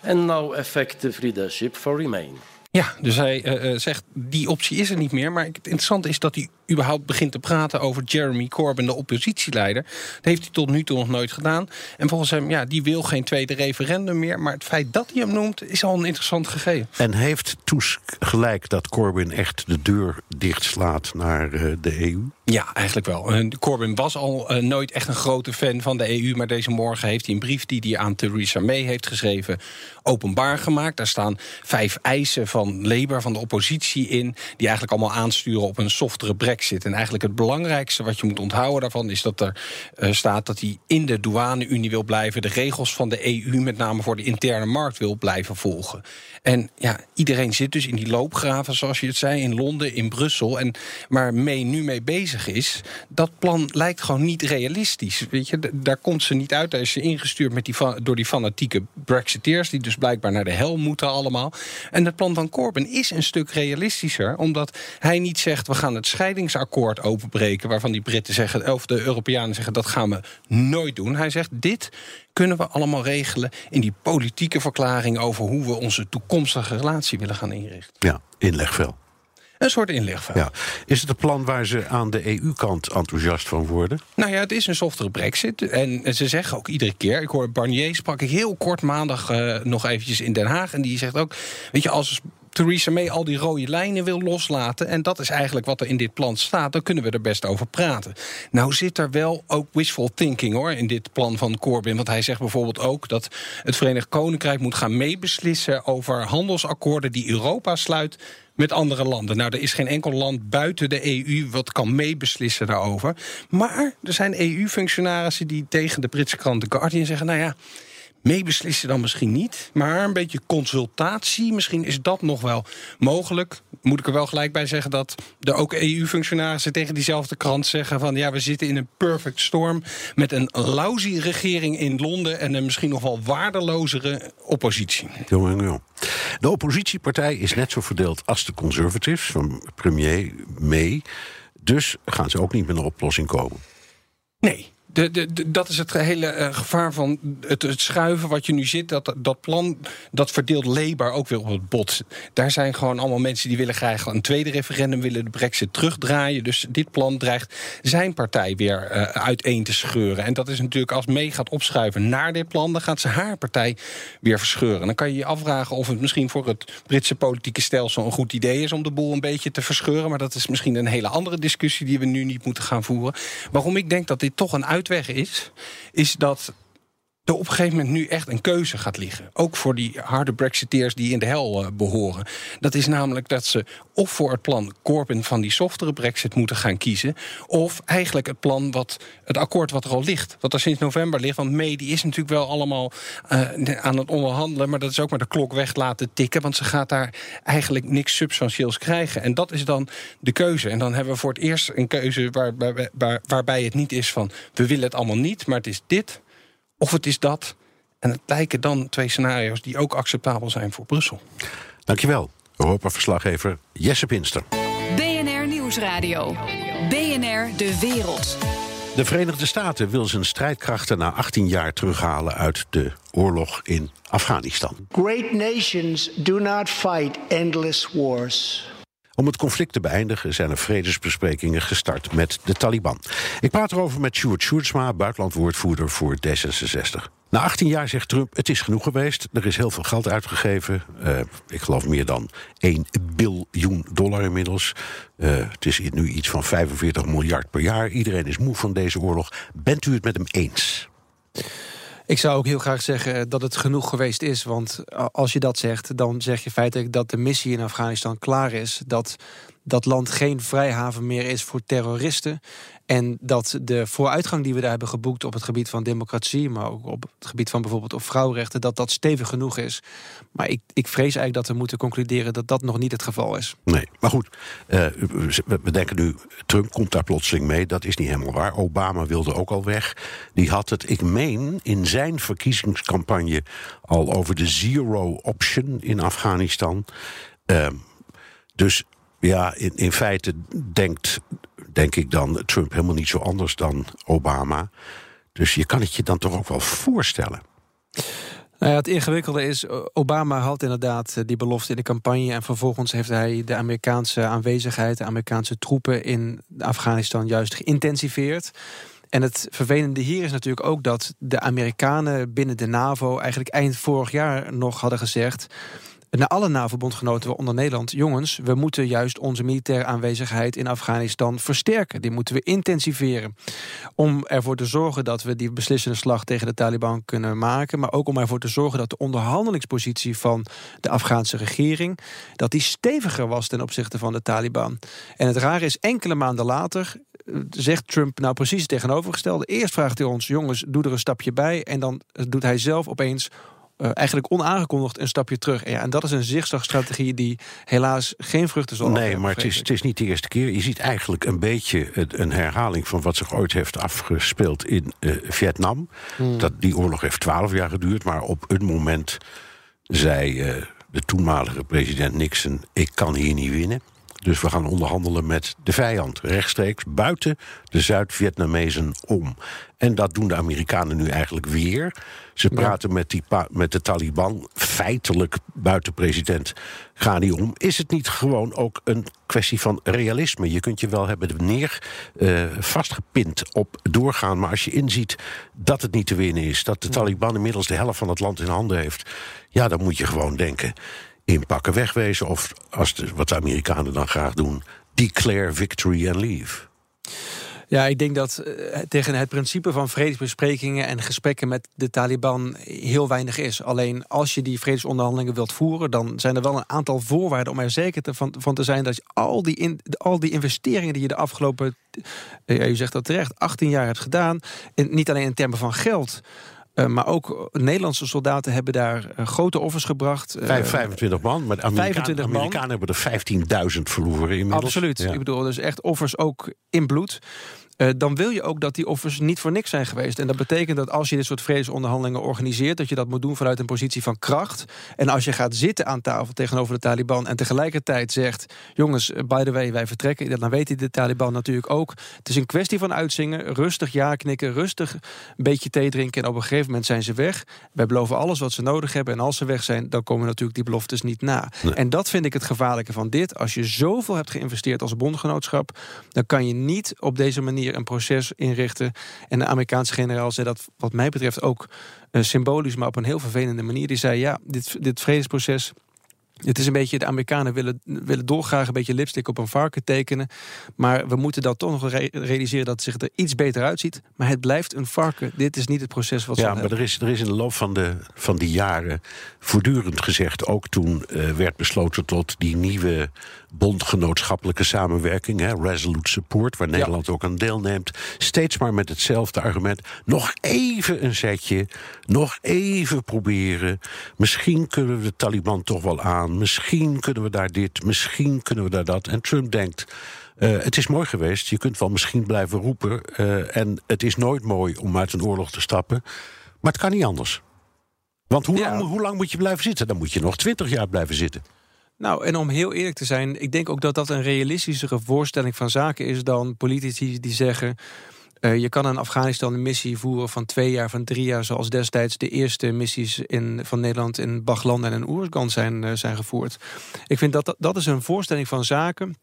and no effective leadership for Remain. Ja, dus hij eh, eh, zegt die optie is er niet meer. Maar het interessante is dat hij überhaupt begint te praten over Jeremy Corbyn, de oppositieleider. Dat heeft hij tot nu toe nog nooit gedaan. En volgens hem, ja, die wil geen tweede referendum meer. Maar het feit dat hij hem noemt, is al een interessant gegeven. En heeft Tusk gelijk dat Corbyn echt de deur dichtslaat naar eh, de EU? Ja, eigenlijk wel. Eh, Corbyn was al eh, nooit echt een grote fan van de EU. Maar deze morgen heeft hij een brief die hij aan Theresa May heeft geschreven openbaar gemaakt. Daar staan vijf eisen van Labour, van de oppositie in. Die eigenlijk allemaal aansturen op een softere brexit. En eigenlijk het belangrijkste wat je moet onthouden daarvan is dat er eh, staat dat hij in de douane-unie wil blijven. De regels van de EU, met name voor de interne markt, wil blijven volgen. En ja, iedereen zit dus in die loopgraven, zoals je het zei, in Londen, in Brussel. En waar May nu mee bezig is, dat plan lijkt gewoon niet realistisch. Weet je, daar komt ze niet uit. Daar is ze ingestuurd met die door die fanatieke Brexiteers, die dus blijkbaar naar de hel moeten allemaal. En het plan van Corbyn is een stuk realistischer, omdat hij niet zegt: we gaan het scheidingsakkoord openbreken, waarvan die Britten zeggen, of de Europeanen zeggen dat gaan we nooit doen. Hij zegt: dit kunnen we allemaal regelen in die politieke verklaring over hoe we onze toekomstige relatie willen gaan inrichten. Ja, inlegvel. Een soort inlegveld. Ja. Is het een plan waar ze aan de EU-kant enthousiast van worden? Nou ja, het is een softere brexit. En ze zeggen ook iedere keer... ik hoor Barnier, sprak ik heel kort maandag eh, nog eventjes in Den Haag... en die zegt ook, weet je, als Theresa May al die rode lijnen wil loslaten. En dat is eigenlijk wat er in dit plan staat. Dan kunnen we er best over praten. Nou zit er wel ook wishful thinking hoor in dit plan van Corbyn. Want hij zegt bijvoorbeeld ook dat het Verenigd Koninkrijk moet gaan meebeslissen over handelsakkoorden die Europa sluit met andere landen. Nou, er is geen enkel land buiten de EU wat kan meebeslissen daarover. Maar er zijn EU-functionarissen die tegen de Britse krant The Guardian zeggen: nou ja. Meebeslissen dan misschien niet, maar een beetje consultatie. Misschien is dat nog wel mogelijk. Moet ik er wel gelijk bij zeggen dat er ook EU-functionarissen tegen diezelfde krant zeggen: van ja, we zitten in een perfect storm met een lousy regering in Londen en een misschien nog wel waardelozere oppositie. De oppositiepartij is net zo verdeeld als de conservatives van premier May. Dus gaan ze ook niet met een oplossing komen. Nee, dat is het hele uh, gevaar van het, het, schuiven wat je nu zit. Dat, dat plan dat verdeelt Labour ook weer op het bot. Daar zijn gewoon allemaal mensen die willen graag een tweede referendum, willen de brexit terugdraaien. Dus dit plan dreigt zijn partij weer uh, uiteen te scheuren. En dat is natuurlijk als mee gaat opschuiven naar dit plan, dan gaat ze haar partij weer verscheuren. Dan kan je je afvragen of het misschien voor het Britse politieke stelsel een goed idee is om de boel een beetje te verscheuren. Maar dat is misschien een hele andere discussie die we nu niet moeten gaan voeren. Waarom ik denk dat dit toch een uitweg is, is dat er op een gegeven moment nu echt een keuze gaat liggen. Ook voor die harde Brexiteers die in de hel uh, behoren. Dat is namelijk dat ze of voor het plan Corbyn van die softere Brexit moeten gaan kiezen. Of eigenlijk het plan, wat, het akkoord wat er al ligt. Wat er sinds november ligt. Want May die is natuurlijk wel allemaal uh, aan het onderhandelen. Maar dat is ook maar de klok weg laten tikken. Want ze gaat daar eigenlijk niks substantieels krijgen. En dat is dan de keuze. En dan hebben we voor het eerst een keuze waar, waar, waar, waarbij het niet is van we willen het allemaal niet. Maar het is dit of het is dat. En het lijken dan twee scenario's die ook acceptabel zijn voor Brussel. Dankjewel, Europa-verslaggever Jesse Pinster. BNR Nieuwsradio. BNR De Wereld. De Verenigde Staten wil zijn strijdkrachten na 18 jaar terughalen uit de oorlog in Afghanistan. Great nations do not fight endless wars. Om het conflict te beëindigen zijn er vredesbesprekingen gestart met de Taliban. Ik praat erover met Stuart Sjoerdsma, buitenlandwoordvoerder voor D66. Na 18 jaar zegt Trump: het is genoeg geweest. Er is heel veel geld uitgegeven. Uh, ik geloof meer dan 1 biljoen dollar inmiddels. Uh, het is nu iets van 45 miljard per jaar. Iedereen is moe van deze oorlog. Bent u het met hem eens? Ik zou ook heel graag zeggen dat het genoeg geweest is. Want als je dat zegt, dan zeg je feitelijk dat de missie in Afghanistan klaar is. Dat dat land geen vrijhaven meer is voor terroristen. En dat de vooruitgang die we daar hebben geboekt op het gebied van democratie, maar ook op het gebied van bijvoorbeeld op vrouwenrechten, dat dat stevig genoeg is. Maar ik, ik vrees eigenlijk dat we moeten concluderen dat dat nog niet het geval is. Nee, maar goed, uh, we denken nu, Trump komt daar plotseling mee. Dat is niet helemaal waar. Obama wilde ook al weg. Die had het, ik meen, in zijn verkiezingscampagne al over de zero option in Afghanistan. Uh, dus ja, in, in feite denkt, denk ik dan Trump helemaal niet zo anders dan Obama. Dus je kan het je dan toch ook wel voorstellen. Nou het ingewikkelde is, Obama had inderdaad eh, die belofte in de campagne... en vervolgens heeft hij de Amerikaanse aanwezigheid... de Amerikaanse troepen in Afghanistan juist geïntensiveerd. En het vervelende hier is natuurlijk ook dat de Amerikanen binnen de NAVO... eigenlijk eind vorig jaar nog hadden gezegd naar alle NAVO-bondgenoten, onder Nederland... jongens, we moeten juist onze militaire aanwezigheid in Afghanistan versterken. Die moeten we intensiveren. Om ervoor te zorgen dat we die beslissende slag tegen de Taliban kunnen maken... maar ook om ervoor te zorgen dat de onderhandelingspositie van de Afghaanse regering... dat die steviger was ten opzichte van de Taliban. En het rare is, enkele maanden later eh, zegt Trump nou precies het tegenovergestelde. Eerst vraagt hij ons, jongens, doe er een stapje bij... en dan doet hij zelf opeens uh, eigenlijk onaangekondigd een stapje terug. En, ja, en dat is een zigzagstrategie die helaas geen vruchten zal Nee, maar het is, het is niet de eerste keer. Je ziet eigenlijk een beetje een herhaling van wat zich ooit heeft afgespeeld in uh, Vietnam. Hmm. Dat, die oorlog heeft twaalf jaar geduurd, maar op een moment zei uh, de toenmalige president Nixon: Ik kan hier niet winnen. Dus we gaan onderhandelen met de vijand, rechtstreeks buiten de Zuid-Vietnamezen om. En dat doen de Amerikanen nu eigenlijk weer. Ze praten met, die met de Taliban, feitelijk buiten president Ghani om. Is het niet gewoon ook een kwestie van realisme? Je kunt je wel hebben neer uh, vastgepind op doorgaan, maar als je inziet dat het niet te winnen is, dat de Taliban inmiddels de helft van het land in handen heeft, ja, dan moet je gewoon denken inpakken, wegwezen? Of als de, wat de Amerikanen dan graag doen, declare victory and leave? Ja, ik denk dat uh, tegen het principe van vredesbesprekingen en gesprekken met de Taliban heel weinig is. Alleen als je die vredesonderhandelingen wilt voeren, dan zijn er wel een aantal voorwaarden om er zeker te, van, te zijn dat je al die, al die investeringen die je de afgelopen, ja, u zegt dat terecht, 18 jaar hebt gedaan, in, niet alleen in termen van geld. Uh, maar ook Nederlandse soldaten hebben daar uh, grote offers gebracht. Uh, 25 man, maar de Amerikaan, 25 man. Amerikanen hebben er 15.000 verloren inmiddels. Absoluut. Ja. Ik bedoel, dus echt offers ook in bloed. Uh, dan wil je ook dat die offers niet voor niks zijn geweest. En dat betekent dat als je dit soort vredesonderhandelingen organiseert, dat je dat moet doen vanuit een positie van kracht. En als je gaat zitten aan tafel tegenover de Taliban en tegelijkertijd zegt: jongens, by the way, wij vertrekken, dan weten de Taliban natuurlijk ook. Het is een kwestie van uitzingen, rustig ja knikken, rustig een beetje thee drinken. En op een gegeven moment zijn ze weg. Wij beloven alles wat ze nodig hebben. En als ze weg zijn, dan komen natuurlijk die beloftes niet na. Nee. En dat vind ik het gevaarlijke van dit. Als je zoveel hebt geïnvesteerd als bondgenootschap, dan kan je niet op deze manier een proces inrichten. En de Amerikaanse generaal zei dat, wat mij betreft, ook uh, symbolisch, maar op een heel vervelende manier. Die zei: ja, dit, dit vredesproces. Het is een beetje, de Amerikanen willen, willen dolgraag een beetje lipstick op een varken tekenen. Maar we moeten dan toch nog re realiseren dat het zich er iets beter uitziet. Maar het blijft een varken. Dit is niet het proces wat Ja, maar er is, er is in de loop van, de, van die jaren voortdurend gezegd, ook toen uh, werd besloten tot die nieuwe bondgenootschappelijke samenwerking, hè, Resolute Support, waar Nederland ja. ook aan deelneemt, steeds maar met hetzelfde argument. Nog even een zetje, nog even proberen. Misschien kunnen we de Taliban toch wel aan. Misschien kunnen we daar dit, misschien kunnen we daar dat. En Trump denkt. Uh, het is mooi geweest, je kunt wel misschien blijven roepen. Uh, en het is nooit mooi om uit een oorlog te stappen. Maar het kan niet anders. Want hoe, ja. lang, hoe lang moet je blijven zitten? Dan moet je nog twintig jaar blijven zitten. Nou, en om heel eerlijk te zijn, ik denk ook dat dat een realistischere voorstelling van zaken is dan politici die zeggen. Uh, je kan in Afghanistan een missie voeren van twee jaar, van drie jaar, zoals destijds de eerste missies in, van Nederland in Bagland en in Oeruzgan zijn, uh, zijn gevoerd. Ik vind dat, dat dat is een voorstelling van zaken.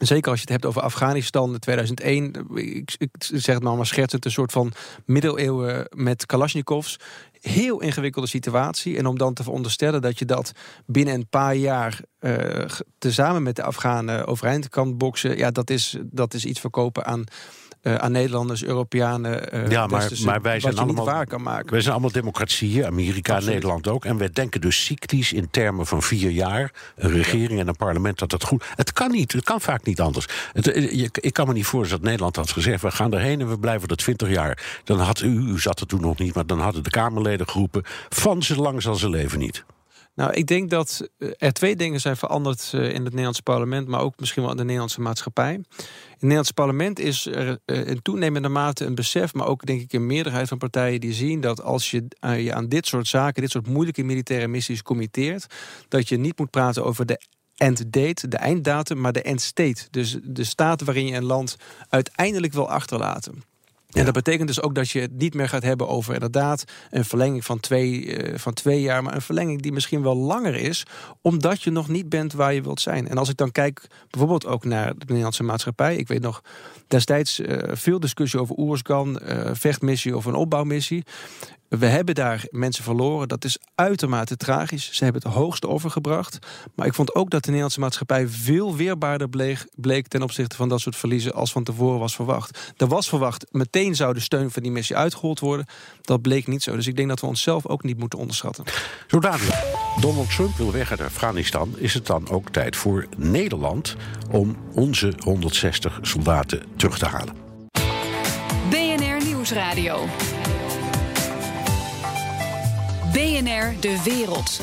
Zeker als je het hebt over Afghanistan, 2001. Ik, ik zeg het maar maar schertsend, een soort van middeleeuwen met Kalashnikovs. Heel ingewikkelde situatie. En om dan te veronderstellen dat je dat binnen een paar jaar uh, tezamen met de Afghanen overeind kan boksen. Ja, dat is, dat is iets verkopen aan uh, aan Nederlanders, Europeanen. Uh, ja, maar, maar wij zijn allemaal waar kan maken. Wij zijn allemaal democratieën, Amerika, Absoluut. Nederland ook. En wij denken dus cyclisch in termen van vier jaar. Een regering ja. en een parlement dat dat goed. Het kan niet, het kan vaak niet anders. Het, je, ik kan me niet voorstellen dat Nederland had gezegd: we gaan erheen en we blijven er twintig jaar. Dan had u, u zat er toen nog niet, maar dan hadden de Kamerleden geroepen: van ze lang zal ze leven niet. Nou, ik denk dat er twee dingen zijn veranderd in het Nederlandse parlement, maar ook misschien wel in de Nederlandse maatschappij. In het Nederlandse parlement is er in toenemende mate een besef, maar ook denk ik een meerderheid van partijen die zien dat als je je aan dit soort zaken, dit soort moeilijke militaire missies committeert, dat je niet moet praten over de end date, de einddatum, maar de end state. Dus de staat waarin je een land uiteindelijk wil achterlaten. En dat betekent dus ook dat je het niet meer gaat hebben over inderdaad een verlenging van twee, uh, van twee jaar, maar een verlenging die misschien wel langer is, omdat je nog niet bent waar je wilt zijn. En als ik dan kijk bijvoorbeeld ook naar de Nederlandse maatschappij, ik weet nog destijds uh, veel discussie over Oerskan, uh, vechtmissie of een opbouwmissie. We hebben daar mensen verloren. Dat is uitermate tragisch. Ze hebben het hoogste offer gebracht. Maar ik vond ook dat de Nederlandse maatschappij veel weerbaarder bleek, bleek ten opzichte van dat soort verliezen als van tevoren was verwacht. Er was verwacht, meteen zou de steun van die missie uitgehold worden. Dat bleek niet zo. Dus ik denk dat we onszelf ook niet moeten onderschatten. Zo dadelijk. Donald Trump wil weg uit Afghanistan. Is het dan ook tijd voor Nederland om onze 160 soldaten terug te halen? BNR Nieuwsradio. BNR De Wereld.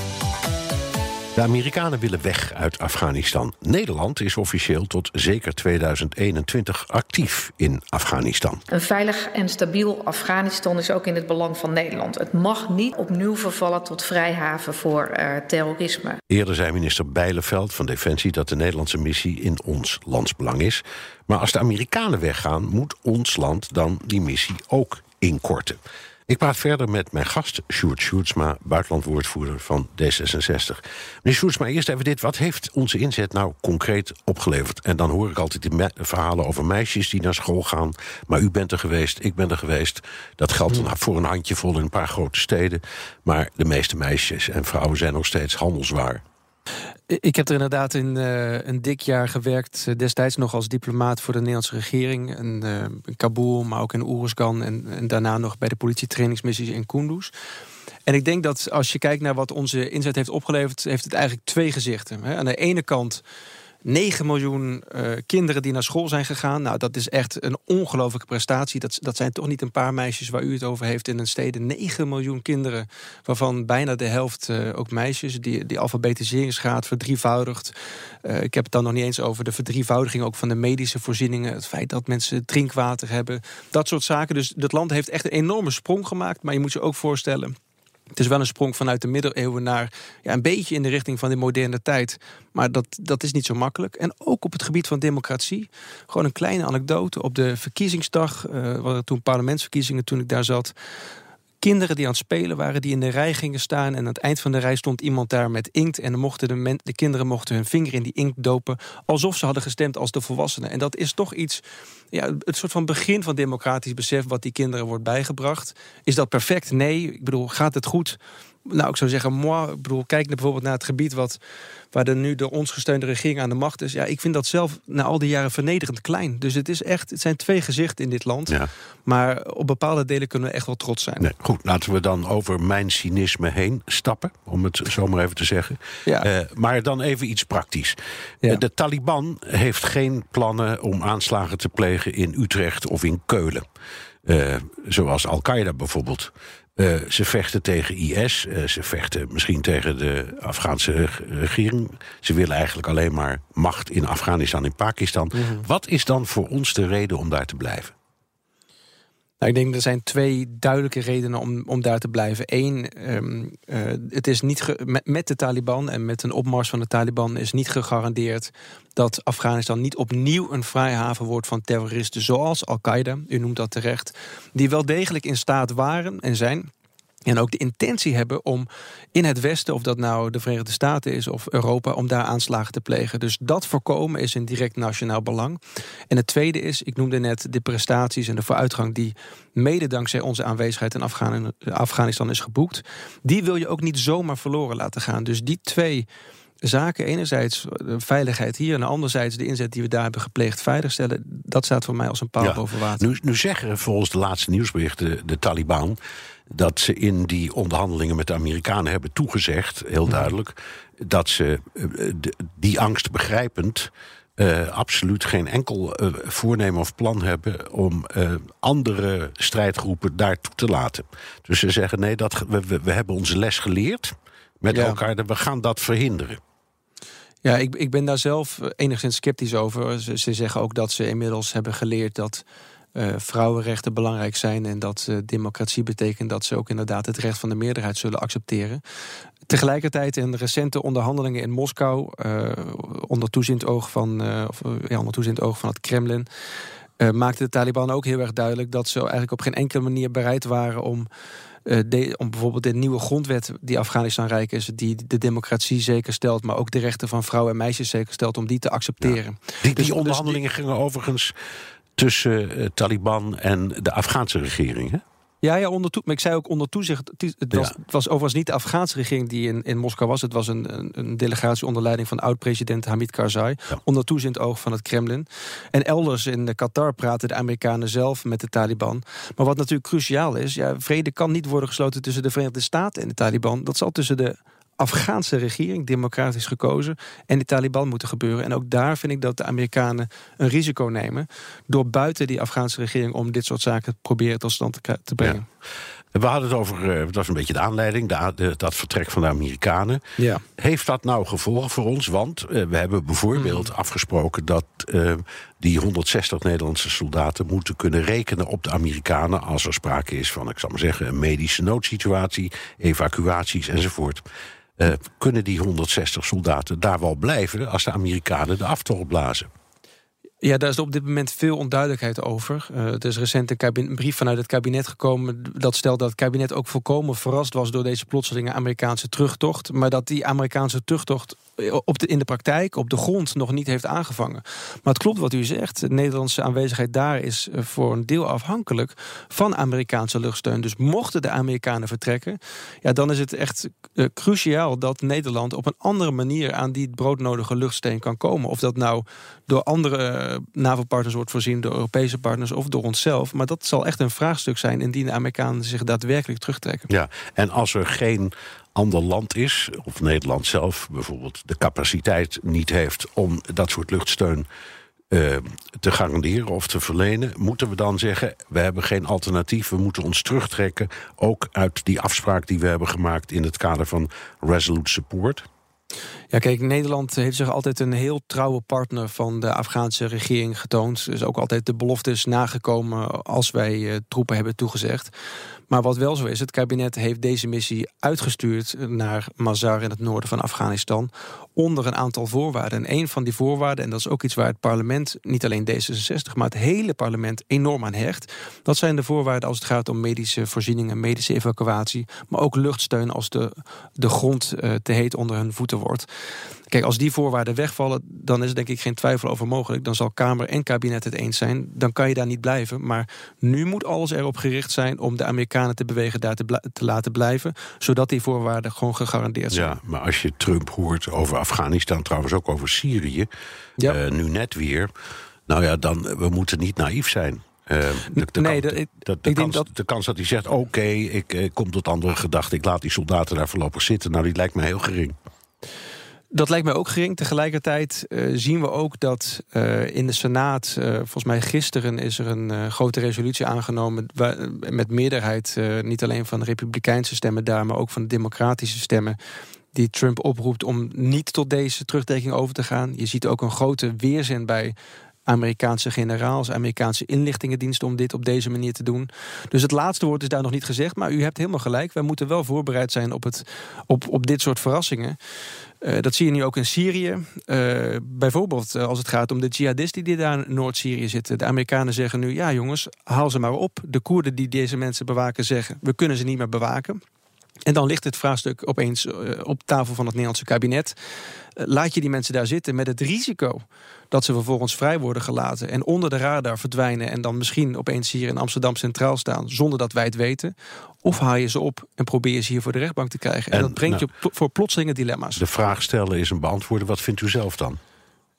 De Amerikanen willen weg uit Afghanistan. Nederland is officieel tot zeker 2021 actief in Afghanistan. Een veilig en stabiel Afghanistan is ook in het belang van Nederland. Het mag niet opnieuw vervallen tot vrijhaven voor uh, terrorisme. Eerder zei minister Bijleveld van Defensie dat de Nederlandse missie in ons landsbelang is. Maar als de Amerikanen weggaan, moet ons land dan die missie ook inkorten. Ik praat verder met mijn gast, Sjoerd Sjoerdsma, buitenlandwoordvoerder van D66. Meneer Sjoerdsma, eerst even dit. Wat heeft onze inzet nou concreet opgeleverd? En dan hoor ik altijd die verhalen over meisjes die naar school gaan. Maar u bent er geweest, ik ben er geweest. Dat geldt mm. voor een handjevol in een paar grote steden. Maar de meeste meisjes en vrouwen zijn nog steeds handelswaar. Ik heb er inderdaad in uh, een dik jaar gewerkt, uh, destijds nog als diplomaat voor de Nederlandse regering. En, uh, in Kabul, maar ook in Oeruzgan en, en, daarna nog bij de politietrainingsmissies in Kunduz. En ik denk dat als je kijkt naar wat onze inzet heeft opgeleverd, heeft het eigenlijk twee gezichten. Aan de ene kant 9 miljoen uh, kinderen die naar school zijn gegaan. Nou, dat is echt een ongelofelijke prestatie. Dat, dat zijn toch niet een paar meisjes waar u het over heeft in een steden. 9 miljoen kinderen, waarvan bijna de helft uh, ook meisjes. Die, die alfabetiseringsgraad verdrievoudigt. Uh, ik heb het dan nog niet eens over de verdrievoudiging ook van de medische voorzieningen. Het feit dat mensen drinkwater hebben. Dat soort zaken. Dus het land heeft echt een enorme sprong gemaakt. Maar je moet je ook voorstellen het is wel een sprong vanuit de middeleeuwen naar ja, een beetje in de richting van de moderne tijd. Maar dat, dat is niet zo makkelijk. En ook op het gebied van democratie. Gewoon een kleine anekdote. Op de verkiezingsdag, uh, toen parlementsverkiezingen toen ik daar zat kinderen die aan het spelen waren, die in de rij gingen staan. En aan het eind van de rij stond iemand daar met inkt. En mochten de, de kinderen mochten hun vinger in die inkt dopen. Alsof ze hadden gestemd als de volwassenen. En dat is toch iets, ja, het soort van begin van democratisch besef wat die kinderen wordt bijgebracht. Is dat perfect? Nee. Ik bedoel, gaat het goed? Nou, ik zou zeggen, moi, ik bedoel, kijk bijvoorbeeld naar het gebied wat, waar de nu de ons gesteunde regering aan de macht is. Ja, ik vind dat zelf na al die jaren vernederend klein. Dus het is echt, het zijn twee gezichten in dit land. Ja. Maar op bepaalde delen kunnen we echt wel trots zijn. Nee, goed, laten we dan over mijn cynisme heen stappen, om het zo maar even te zeggen. Ja. Uh, maar dan even iets praktisch. Ja. Uh, de Taliban heeft geen plannen om aanslagen te plegen in Utrecht of in Keulen. Uh, zoals Al-Qaeda bijvoorbeeld. Uh, ze vechten tegen IS, uh, ze vechten misschien tegen de Afghaanse regering. Ze willen eigenlijk alleen maar macht in Afghanistan en Pakistan. Mm -hmm. Wat is dan voor ons de reden om daar te blijven? Nou, ik denk er zijn twee duidelijke redenen om, om daar te blijven. Eén, um, uh, het is niet met, met, de Taliban en met een opmars van de Taliban is niet gegarandeerd dat Afghanistan niet opnieuw een vrijhaven wordt van terroristen zoals Al-Qaeda, u noemt dat terecht, die wel degelijk in staat waren en zijn en ook de intentie hebben om in het Westen, of dat nou de Verenigde Staten is of Europa, om daar aanslagen te plegen. Dus dat voorkomen is een direct nationaal belang. En het tweede is, ik noemde net de prestaties en de vooruitgang die mede dankzij onze aanwezigheid in Afghanistan is geboekt. Die wil je ook niet zomaar verloren laten gaan. Dus die twee zaken. Enerzijds de veiligheid hier en anderzijds de inzet die we daar hebben gepleegd veiligstellen. Dat staat voor mij als een paal ja. boven water. Nu, nu zeggen volgens de laatste nieuwsberichten de Taliban dat ze in die onderhandelingen met de Amerikanen hebben toegezegd, heel duidelijk, dat ze uh, die angst begrijpend. Uh, absoluut geen enkel uh, voornemen of plan hebben om andere strijdgroepen daartoe te laten. Dus ze zeggen: nee, dat, we, we, we hebben onze les geleerd met ja. elkaar, we gaan dat verhinderen. Ja, ik, ik ben daar zelf enigszins sceptisch over. Ze, ze zeggen ook dat ze inmiddels hebben geleerd dat uh, vrouwenrechten belangrijk zijn en dat uh, democratie betekent dat ze ook inderdaad het recht van de meerderheid zullen accepteren. Tegelijkertijd in recente onderhandelingen in Moskou, uh, onder toezicht oog van, of, ja, onder toezicht oog van het Kremlin, maakte de Taliban ook heel erg duidelijk dat ze eigenlijk op geen enkele manier bereid waren om de, om bijvoorbeeld de nieuwe grondwet die Afghanistan rijk is, die de democratie zeker stelt, maar ook de rechten van vrouwen en meisjes zeker stelt, om die te accepteren. Ja. Die, die dus, onderhandelingen dus die, gingen overigens tussen uh, Taliban en de Afghaanse regering. Hè? Ja, ja onder maar ik zei ook onder toezicht. Het was, ja. het was overigens niet de Afghaanse regering die in, in Moskou was. Het was een, een, een delegatie onder leiding van oud-president Hamid Karzai. Ja. Onder toezicht oog van het Kremlin. En elders in Qatar praten de Amerikanen zelf met de Taliban. Maar wat natuurlijk cruciaal is, ja, vrede kan niet worden gesloten tussen de Verenigde Staten en de Taliban. Dat zal tussen de Afghaanse regering, democratisch gekozen, en de Taliban moeten gebeuren. En ook daar vind ik dat de Amerikanen een risico nemen door buiten die Afghaanse regering om dit soort zaken proberen tot stand te, te brengen. Ja. We hadden het over, dat was een beetje de aanleiding, de, de, dat vertrek van de Amerikanen. Ja. Heeft dat nou gevolgen voor ons? Want uh, we hebben bijvoorbeeld mm. afgesproken dat uh, die 160 Nederlandse soldaten moeten kunnen rekenen op de Amerikanen als er sprake is van, ik zal maar zeggen, een medische noodsituatie, evacuaties enzovoort. Uh, kunnen die 160 soldaten daar wel blijven als de Amerikanen de aftocht blazen? Ja, daar is op dit moment veel onduidelijkheid over. Uh, er is recent een, brief vanuit het kabinet gekomen dat stelt dat het kabinet ook volkomen verrast was door deze plotselinge Amerikaanse terugtocht. Maar dat die Amerikaanse terugtocht op de, in de praktijk, op de grond, nog niet heeft aangevangen. Maar het klopt wat u zegt. De Nederlandse aanwezigheid daar is eh, voor een deel afhankelijk van Amerikaanse luchtsteun. Dus mochten de Amerikanen vertrekken, ja, dan is het echt cruciaal dat Nederland op een andere manier aan die broodnodige luchtsteun kan komen. Of dat nou door andere eh, NAVO-partners wordt voorzien, door Europese partners of door onszelf. Maar dat zal echt een vraagstuk zijn indien de Amerikanen zich daadwerkelijk terugtrekken. Ja, en als er geen ander land is, of Nederland zelf bijvoorbeeld de capaciteit niet heeft om dat soort luchtsteun uh, te garanderen of te verlenen, moeten we dan zeggen: we hebben geen alternatief, we moeten ons terugtrekken, ook uit die afspraak die we hebben gemaakt in het kader van Resolute Support? Ja, kijk, Nederland heeft zich altijd een heel trouwe partner van de Afghaanse regering getoond. Dus ook altijd de beloftes nagekomen als wij uh, troepen hebben toegezegd. Maar wat wel zo is, het kabinet heeft deze missie uitgestuurd naar Mazar in het noorden van Afghanistan. Onder een aantal voorwaarden. En een van die voorwaarden, en dat is ook iets waar het parlement, niet alleen D66, maar het hele parlement enorm aan hecht. Dat zijn de voorwaarden als het gaat om medische voorzieningen, medische evacuatie. Maar ook luchtsteun als de, de grond uh, te heet onder hun voeten wordt. Kijk, als die voorwaarden wegvallen, dan is er denk ik geen twijfel over mogelijk. Dan zal Kamer en kabinet het eens zijn. Dan kan je daar niet blijven. Maar nu moet alles erop gericht zijn om de Amerikanen te bewegen daar te, te laten blijven. Zodat die voorwaarden gewoon gegarandeerd zijn. Ja, maar als je Trump hoort over Afghanistan, trouwens ook over Syrië, ja. uh, nu net weer. Nou ja, dan we moeten niet naïef zijn. Uh, de, de, nee, kans, de, de, de, kans, dat... de kans dat hij zegt: Oké, okay, ik, ik kom tot andere gedachten, ik laat die soldaten daar voorlopig zitten. Nou, die lijkt me heel gering. Dat lijkt mij ook gering. Tegelijkertijd uh, zien we ook dat uh, in de Senaat, uh, volgens mij gisteren is er een grote resolutie aangenomen waar, met meerderheid, niet alleen van de republikeinse stemmen daar, maar ook van de democratische stemmen, die Trump oproept om niet tot deze terugtrekking over te gaan. Je ziet ook een grote weerzin bij Amerikaanse generaals, Amerikaanse inlichtingendiensten om dit op deze manier te doen. Dus het laatste woord is daar nog niet gezegd, maar u hebt helemaal gelijk. Wij moeten wel voorbereid zijn op, het, op, op dit soort verrassingen. Uh, dat zie je nu ook in Syrië. Uh, bijvoorbeeld uh, als het gaat om de jihadisten die daar in Noord-Syrië zitten. De Amerikanen zeggen nu, ja jongens, haal ze maar op. De Koerden die deze mensen bewaken zeggen, we kunnen ze niet meer bewaken. En dan ligt het vraagstuk opeens op tafel van het Nederlandse kabinet. Laat je die mensen daar zitten met het risico dat ze vervolgens vrij worden gelaten en onder de radar verdwijnen en dan misschien opeens hier in Amsterdam Centraal staan zonder dat wij het weten? Of haal je ze op en probeer je ze hier voor de rechtbank te krijgen? En, en dat brengt nou, je voor plotselinge dilemma's. De vraag stellen is een beantwoorden. Wat vindt u zelf dan?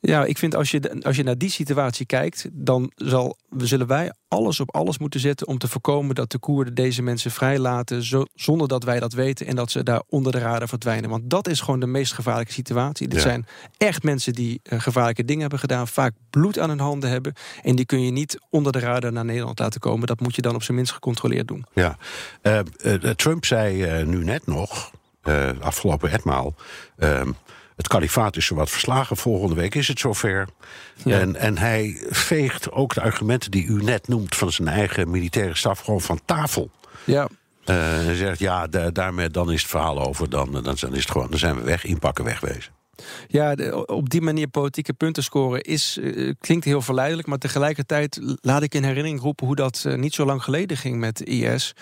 Ja, ik vind als je, als je naar die situatie kijkt, dan zal, zullen wij alles op alles moeten zetten om te voorkomen dat de Koerden deze mensen vrijlaten zo, zonder dat wij dat weten en dat ze daar onder de radar verdwijnen. Want dat is gewoon de meest gevaarlijke situatie. Dit zijn echt mensen die uh, gevaarlijke dingen hebben gedaan, vaak bloed aan hun handen hebben en die kun je niet onder de radar naar Nederland laten komen. Dat moet je dan op zijn minst gecontroleerd doen. Ja, uh, uh, Trump zei nu net nog, afgelopen etmaal ehm, het kalifaat is wat verslagen. Volgende week is het zover. Ja. En, en hij veegt ook de argumenten die u net noemt van zijn eigen militaire staf gewoon van tafel. Ja. Uh, hij zegt ja, daarmee dan is het verhaal over. Dan, dan, is het gewoon, dan zijn we weg, inpakken, wegwezen. Ja, op die manier politieke punten scoren is, uh, klinkt heel verleidelijk. Maar tegelijkertijd laat ik in herinnering roepen hoe dat uh, niet zo lang geleden ging met IS.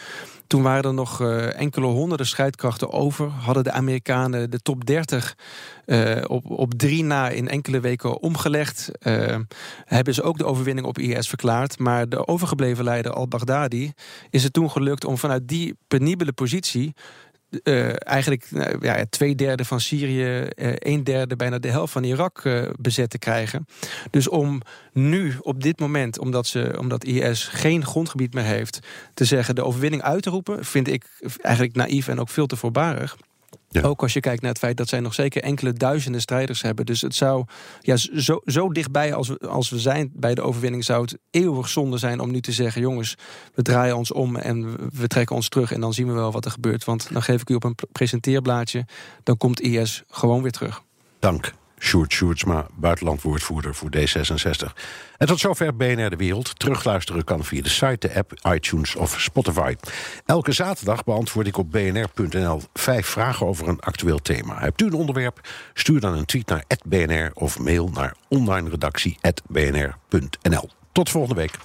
Toen waren er nog uh, enkele honderden strijdkrachten over. Hadden de Amerikanen de top 30 op, op drie na in enkele weken omgelegd. hebben ze ook de overwinning op IS verklaard. Maar de overgebleven leider al-Baghdadi is het toen gelukt om vanuit die penibele positie uh, eigenlijk uh, ja, twee derde van Syrië, uh, een derde, bijna de helft van Irak bezet te krijgen. Dus om nu, op dit moment, omdat, ze, omdat IS geen grondgebied meer heeft, te zeggen de overwinning uit te roepen, vind ik eigenlijk naïef en ook veel te voorbarig. Ook als je kijkt naar het feit dat zij nog zeker enkele duizenden strijders hebben. Dus het zou ja, zo, zo dichtbij als we, als we zijn bij de overwinning, zou het eeuwig zonde zijn om nu te zeggen: jongens, we draaien ons om en we trekken ons terug en dan zien we wel wat er gebeurt. Want dan geef ik u op een presenteerblaadje, dan komt IS gewoon weer terug. Dank. Sjoerd Sjoerdsma, buitenlandwoordvoerder voor D66. En tot zover BNR De Wereld. Terugluisteren kan via de site, de app, iTunes of Spotify. Elke zaterdag beantwoord ik op bnr.nl vijf vragen over een actueel thema. Hebt u een onderwerp? Stuur dan een tweet naar @bnr of mail naar onlineredactie@bnr.nl. Tot volgende week.